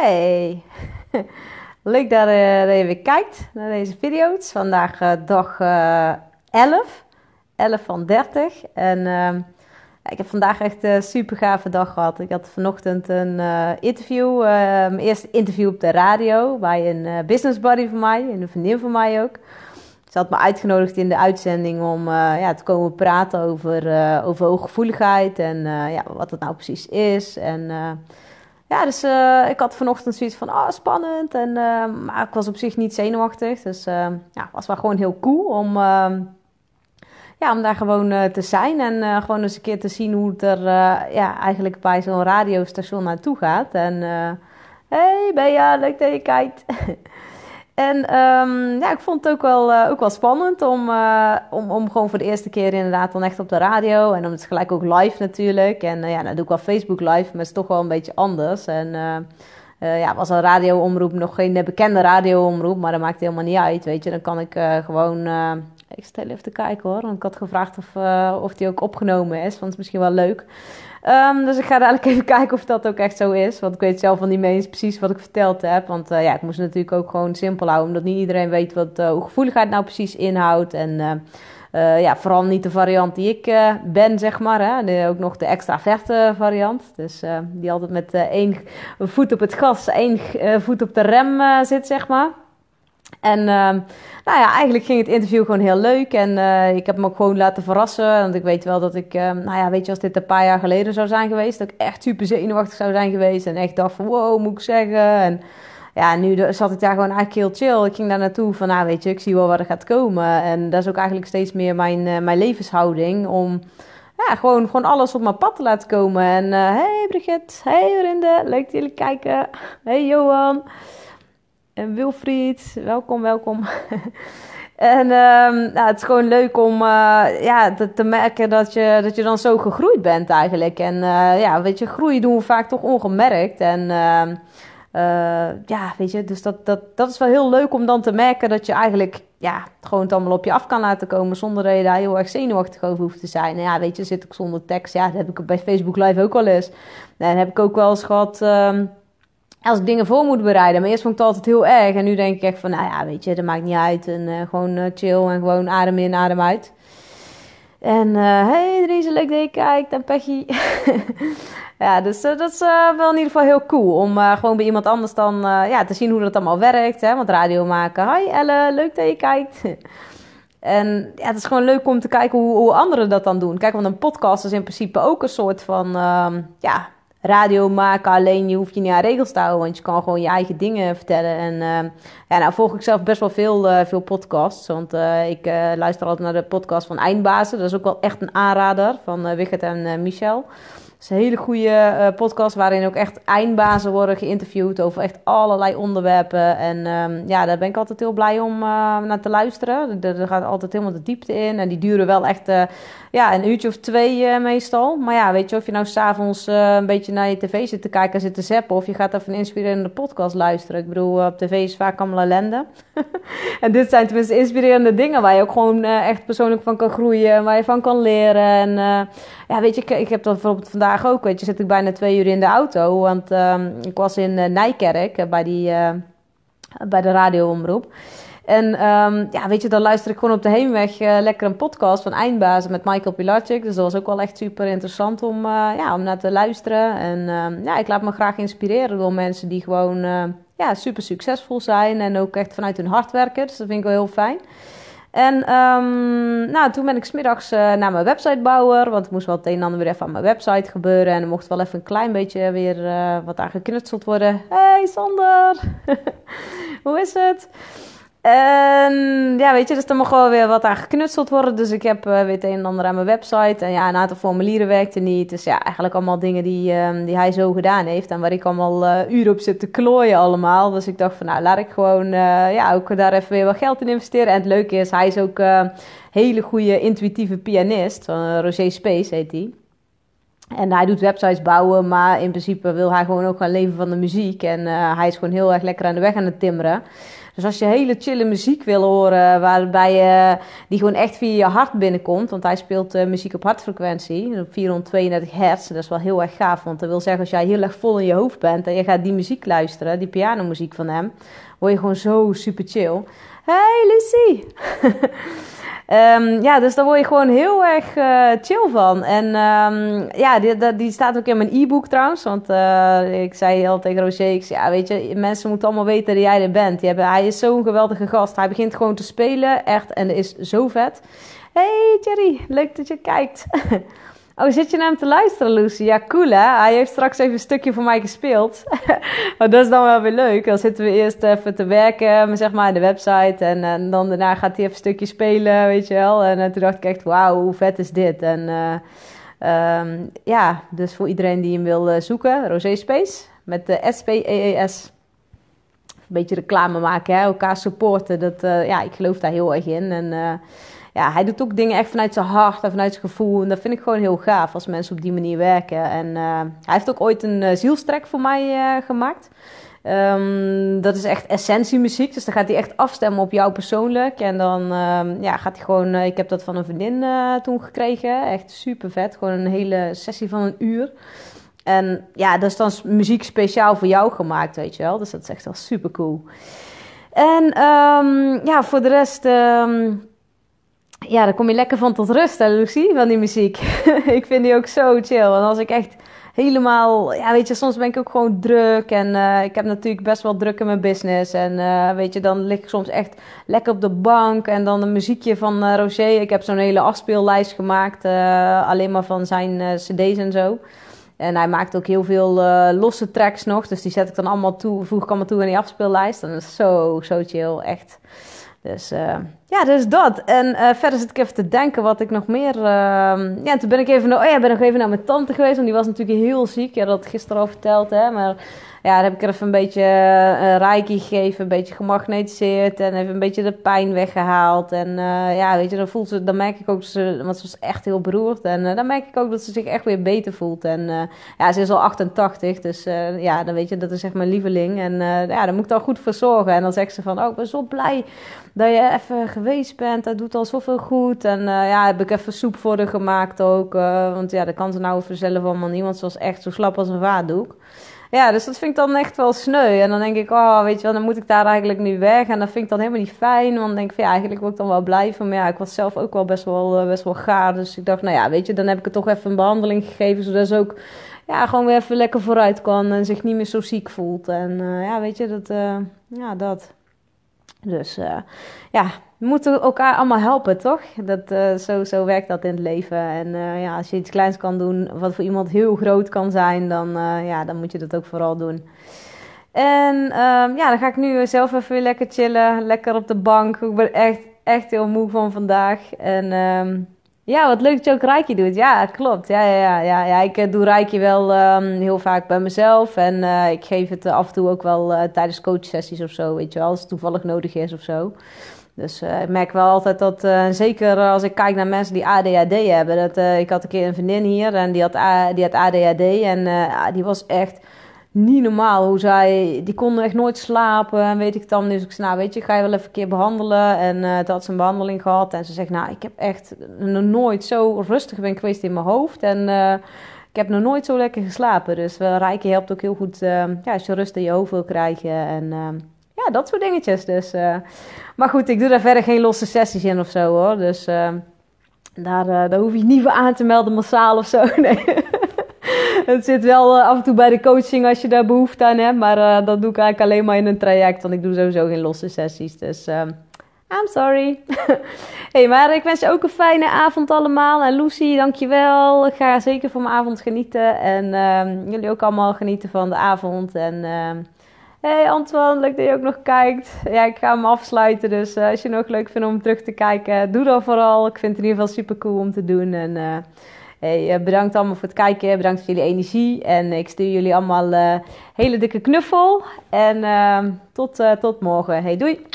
Hey, leuk dat, uh, dat je weer kijkt naar deze video's. Vandaag uh, dag uh, 11, 11 van 30. En ehm, ik heb vandaag echt een super gave dag gehad. Ik had vanochtend een interview, mijn eerste interview op de radio bij een business buddy van mij, en een vriendin van mij ook. Ze had me uitgenodigd in de uitzending om ja, te komen praten over, over hooggevoeligheid en ja, wat het nou precies is. En ja, dus uh, ik had vanochtend zoiets van, ah, spannend. En, uh, maar ik was op zich niet zenuwachtig. Dus uh, ja, was wel gewoon heel cool om, ja, om daar gewoon te zijn. En gewoon eens een keer te zien hoe het er ja, eigenlijk bij zo'n radiostation naartoe gaat. En hey Bea, leuk dat je kijkt. En um, ja, ik vond het ook wel, uh, ook wel spannend om, uh, om, om gewoon voor de eerste keer inderdaad dan echt op de radio. En om het gelijk ook live natuurlijk. En uh, ja, dan doe ik wel Facebook live, maar het is toch wel een beetje anders. En ja, was een radioomroep nog geen bekende radioomroep, maar dat maakt helemaal niet uit, weet je. Dan kan ik gewoon... ik stel even te kijken hoor, want ik had gevraagd of, of die ook opgenomen is, want het is misschien wel leuk. Um, dus ik ga dadelijk even kijken of dat ook echt zo is. Want ik weet zelf van niet eens precies wat ik verteld heb. Want uh, ja, ik moest natuurlijk ook gewoon simpel houden. Omdat niet iedereen weet wat uh, hoe gevoeligheid nou precies inhoudt. En ja, vooral niet de variant die ik ben, zeg maar. Hè. Ook nog de extraverte variant. Dus die altijd met één voet op het gas, één voet op de rem zit, zeg maar. En uh, nou ja, eigenlijk ging het interview gewoon heel leuk. En uh, ik heb me ook gewoon laten verrassen. Want ik weet wel dat ik, uh, nou ja, weet je, als dit een paar jaar geleden zou zijn geweest, dat ik echt super zenuwachtig zou zijn geweest. En echt dacht van, wow, moet ik zeggen. En ja, nu zat ik daar gewoon eigenlijk heel chill. Ik ging daar naartoe van, nou weet je, ik zie wel waar er gaat komen. En dat is ook eigenlijk steeds meer mijn, uh, mijn levenshouding. Om ja, gewoon, gewoon alles op mijn pad te laten komen. En hey Brigitte, hey Rinde, leuk dat jullie kijken. Hey Johan. En Wilfried, welkom, welkom. en um, nou, het is gewoon leuk om uh, ja, te, merken dat je, dat je dan zo gegroeid bent eigenlijk. En uh, ja, weet je, groeien doen we vaak toch ongemerkt. En uh, ja, weet je, dus dat, dat, dat is wel heel leuk om dan te merken dat je eigenlijk ja, gewoon het allemaal op je af kan laten komen zonder dat je daar heel erg zenuwachtig over hoeft te zijn. En ja, weet je, zit ik zonder tekst. Ja, dat heb ik bij Facebook Live ook wel eens. En heb ik ook wel eens gehad. Um, als ik dingen voor moet bereiden. Maar eerst vond ik het altijd heel erg. En nu denk ik echt van, nou ja, weet je, dat maakt niet uit. En uh, gewoon uh, chill en gewoon adem in, adem uit. En uh, hey, Dries, leuk dat je kijkt. En Peggy. ja, dus dat is wel in ieder geval heel cool. Om gewoon bij iemand anders dan ja, te zien hoe dat allemaal werkt. Hè? Want radio maken. Hi Elle, leuk dat je kijkt. En ja, het is gewoon leuk om te kijken hoe, hoe anderen dat dan doen. Kijk, want een podcast is in principe ook een soort van, ehm, ja, radio maken. Alleen je hoeft je niet aan regels te houden, want je kan gewoon je eigen dingen vertellen. En uh, ja, nou volg ik zelf best wel veel, uh, veel podcasts. Want uh, ik luister altijd naar de podcast van Eindbazen. Dat is ook wel echt een aanrader van Wigert en Michel is een hele goede podcast waarin ook echt eindbazen worden geïnterviewd over echt allerlei onderwerpen. En um, ja, daar ben ik altijd heel blij om naar te luisteren. Er, gaat altijd helemaal de diepte in. En die duren wel echt ja, een uurtje of twee meestal. Maar ja, weet je, of je nou s'avonds een beetje naar je tv zit te kijken en zit te zappen. Of je gaat even een inspirerende podcast luisteren. Ik bedoel, op tv is vaak allemaal ellende. en dit zijn tenminste inspirerende dingen waar je ook gewoon echt persoonlijk van kan groeien. Waar je van kan leren. En ja, weet je, ik, heb dat bijvoorbeeld vandaag ook, weet je, zit ik bijna twee uur in de auto. Want uh, ik was in uh, Nijkerk uh, bij, die, uh, bij de radioomroep. En um, ja, weet je, dan luister ik gewoon op de heenweg lekker een podcast van Eindbazen met Michael Pilarczyk. Dus dat was ook wel echt super interessant om, ja, om naar te luisteren. En ehm, ja, ik laat me graag inspireren door mensen die gewoon ja, super succesvol zijn. En ook echt vanuit hun hart werken. Dus dat vind ik wel heel fijn. En um, nou, toen ben ik smiddags uh, naar mijn websitebouwer. Want ik moest wel het een en ander weer even aan mijn website gebeuren. En er mocht wel even een klein beetje weer wat aan geknutseld worden. Hey Sander, hoe is het? En ja, weet je, dus er mocht wel weer wat aan geknutseld worden. Dus ik heb uh, weer het een en ander aan mijn website. En ja, een aantal formulieren werkte niet. Dus ja, eigenlijk allemaal dingen die, uh, die hij zo gedaan heeft. En waar ik allemaal uh, uren op zit te klooien allemaal. Dus ik dacht van, nou, laat ik gewoon ja, ook daar even weer wat geld in investeren. En het leuke is, hij is ook een hele goede intuïtieve pianist. Roger Space heet hij. En hij doet websites bouwen, maar in principe wil hij gewoon ook gaan leven van de muziek. En hij is gewoon heel erg lekker aan de weg aan het timmeren. Dus als je hele chille muziek wil horen, waarbij je, die gewoon echt via je hart binnenkomt, want hij speelt uh, muziek op hartfrequentie, op 432 hertz, dat is wel heel erg gaaf, want dat wil zeggen als jij heel erg vol in je hoofd bent en je gaat die muziek luisteren, die pianomuziek van hem, word je gewoon zo super chill. Hey Lucy! Um, ja, dus daar word je gewoon heel erg uh, chill van. En um, ja, die, die, staat ook in mijn e-book trouwens. Want uh, ik zei al tegen Roger, ik zei, ja, weet je, mensen moeten allemaal weten dat jij er bent. Hebben, hij is zo'n geweldige gast. Hij begint gewoon te spelen, echt. En is zo vet. Hey Jerry, leuk dat je kijkt. Oh, zit je naar hem te luisteren, Lucy? Ja, cool hè? Hij heeft straks even een stukje voor mij gespeeld. maar dat is dan wel weer leuk. Dan zitten we eerst even te werken, zeg maar, de website. En, en dan daarna gaat hij even een stukje spelen, weet je wel. En, en toen dacht ik echt, wauw, hoe vet is dit? En uh, um, ja, dus voor iedereen die hem wil zoeken, Rosé Space met de S-P-E-E-S. Een beetje reclame maken, hè? elkaar supporten. Dat, ja, ik geloof daar heel erg in. En ja, hij doet ook dingen echt vanuit zijn hart en vanuit zijn gevoel. En dat vind ik gewoon heel gaaf als mensen op die manier werken. En uh, hij heeft ook ooit een uh, zielstrek voor mij uh, gemaakt. Um, dat is echt essentiemuziek. Dus dan gaat hij echt afstemmen op jou persoonlijk. En dan um, ja, gaat hij gewoon. ik heb dat van een vriendin toen gekregen. Echt super vet. Gewoon een hele sessie van een uur. En ja, dat is dan muziek speciaal voor jou gemaakt, weet je wel. Dus dat is echt wel super cool. En um, ja, voor de rest ja, dan kom je lekker van tot rust, hè, Lucie, van die muziek. ik vind die ook zo chill. En als ik echt helemaal, ja, weet je, soms ben ik ook gewoon druk. En uh, ik heb natuurlijk best wel druk in mijn business. En uh, weet je, dan lig ik soms echt lekker op de bank. En dan een muziekje van uh, Roger. Ik heb zo'n hele afspeellijst gemaakt, alleen maar van zijn CD's en zo. En hij maakt ook heel veel losse tracks nog. Dus die zet ik dan allemaal toe, voeg ik allemaal toe in die afspeellijst. En dat is zo, zo chill, echt. Dus ja, dus dat. En uh, verder zit ik even te denken wat ik nog meer... Uh, ja, toen ben ik even, oh ja, ben nog even naar mijn tante geweest. Want die was natuurlijk heel ziek. Ja, dat gisteren al verteld, hè. Maar ja, dan heb ik er even een beetje uh, reiki gegeven, een beetje gemagnetiseerd en even een beetje de pijn weggehaald. En uh, ja, weet je, dan voelt ze, dan merk ik ook, ze, want ze was echt heel beroerd. En dan merk ik ook dat ze zich echt weer beter voelt. En ja, ze is al 88, dus ja, dan weet je, dat is echt mijn lieveling. En ja, daar moet ik dan goed voor zorgen. En dan zegt ze van, oh, ik ben zo blij dat je even geweest bent. Dat doet al zoveel goed. En ja, heb ik even soep voor haar gemaakt ook. want ja, dat kan ze nou voor zelf allemaal niet, want ze was echt zo slap als een vaatdoek. Ja, dus dat vind ik dan echt wel sneu. En dan denk ik, oh, weet je wel, dan moet ik daar eigenlijk nu weg. En dat vind ik dan helemaal niet fijn. Want dan denk ik, ja, eigenlijk wil ik dan wel blijven. Maar ja, ik was zelf ook wel best wel, eh, best wel gaar. Dus ik dacht, nou ja, weet je, dan heb ik het toch even een behandeling gegeven. Zodat ze ook ja, gewoon weer even lekker vooruit kan. En zich niet meer zo ziek voelt. En uh, ja, weet je, dat, uh, ja, dat. Dus uh, ja, we moeten elkaar allemaal helpen, toch? Dat, zo, zo werkt dat in het leven. En uh, ja, als je iets kleins kan doen, wat voor iemand heel groot kan zijn, dan, ja, dan moet je dat ook vooral doen. En um, ja, dan ga ik nu zelf even weer lekker chillen. Lekker op de bank. Ik ben echt, echt heel moe van vandaag. En um, ja, wat leuk dat je ook Reiki doet. Ja, klopt. Ja, ja, ja, ja, ik doe Reiki wel um, heel vaak bij mezelf. En uh, ik geef het af en toe ook wel tijdens coachsessies of zo, weet je wel. Als het toevallig nodig is of zo. Dus ik merk wel altijd dat, zeker als ik kijk naar mensen die ADHD hebben. Dat, ik had een keer een vriendin hier en die had, die had ADHD. En die was echt niet normaal hoe zij... Die konden echt nooit slapen en weet ik dan. Dus ik zei, nou weet je, ga je wel even een keer behandelen. En uh, toen had ze een behandeling gehad. En ze zegt, nou ik heb echt nog nooit zo rustig ben geweest in mijn hoofd. En uh, ik heb nog nooit zo lekker geslapen. Dus wel Rijken helpt ook heel goed ja, als je rust in je hoofd wil krijgen. En ja, dat soort dingetjes. Dus, maar goed, ik doe daar verder geen losse sessies in of zo hoor. Dus daar, daar hoef je niet voor aan te melden massaal of zo. Nee het zit wel uh, af en toe bij de coaching als je daar behoefte aan hebt. Maar uh, dat doe ik eigenlijk alleen maar in een traject. Want ik doe sowieso geen losse sessies. Dus uh, I'm sorry. hey, maar ik wens je ook een fijne avond allemaal. En Lucy, dankjewel. Ik ga zeker van mijn avond genieten. En ehm, jullie ook allemaal genieten van de avond. En ehm, hey Antoine, leuk dat je ook nog kijkt. Ja, ik ga hem afsluiten. Dus als je het nog leuk vindt om terug te kijken, doe dat vooral. Ik vind het in ieder geval super cool om te doen. En Hey, eh, bedankt allemaal voor het kijken. Bedankt voor jullie energie. En ik stuur jullie allemaal een uh, hele dikke knuffel. En uh, tot, uh, tot morgen. Hey, doei!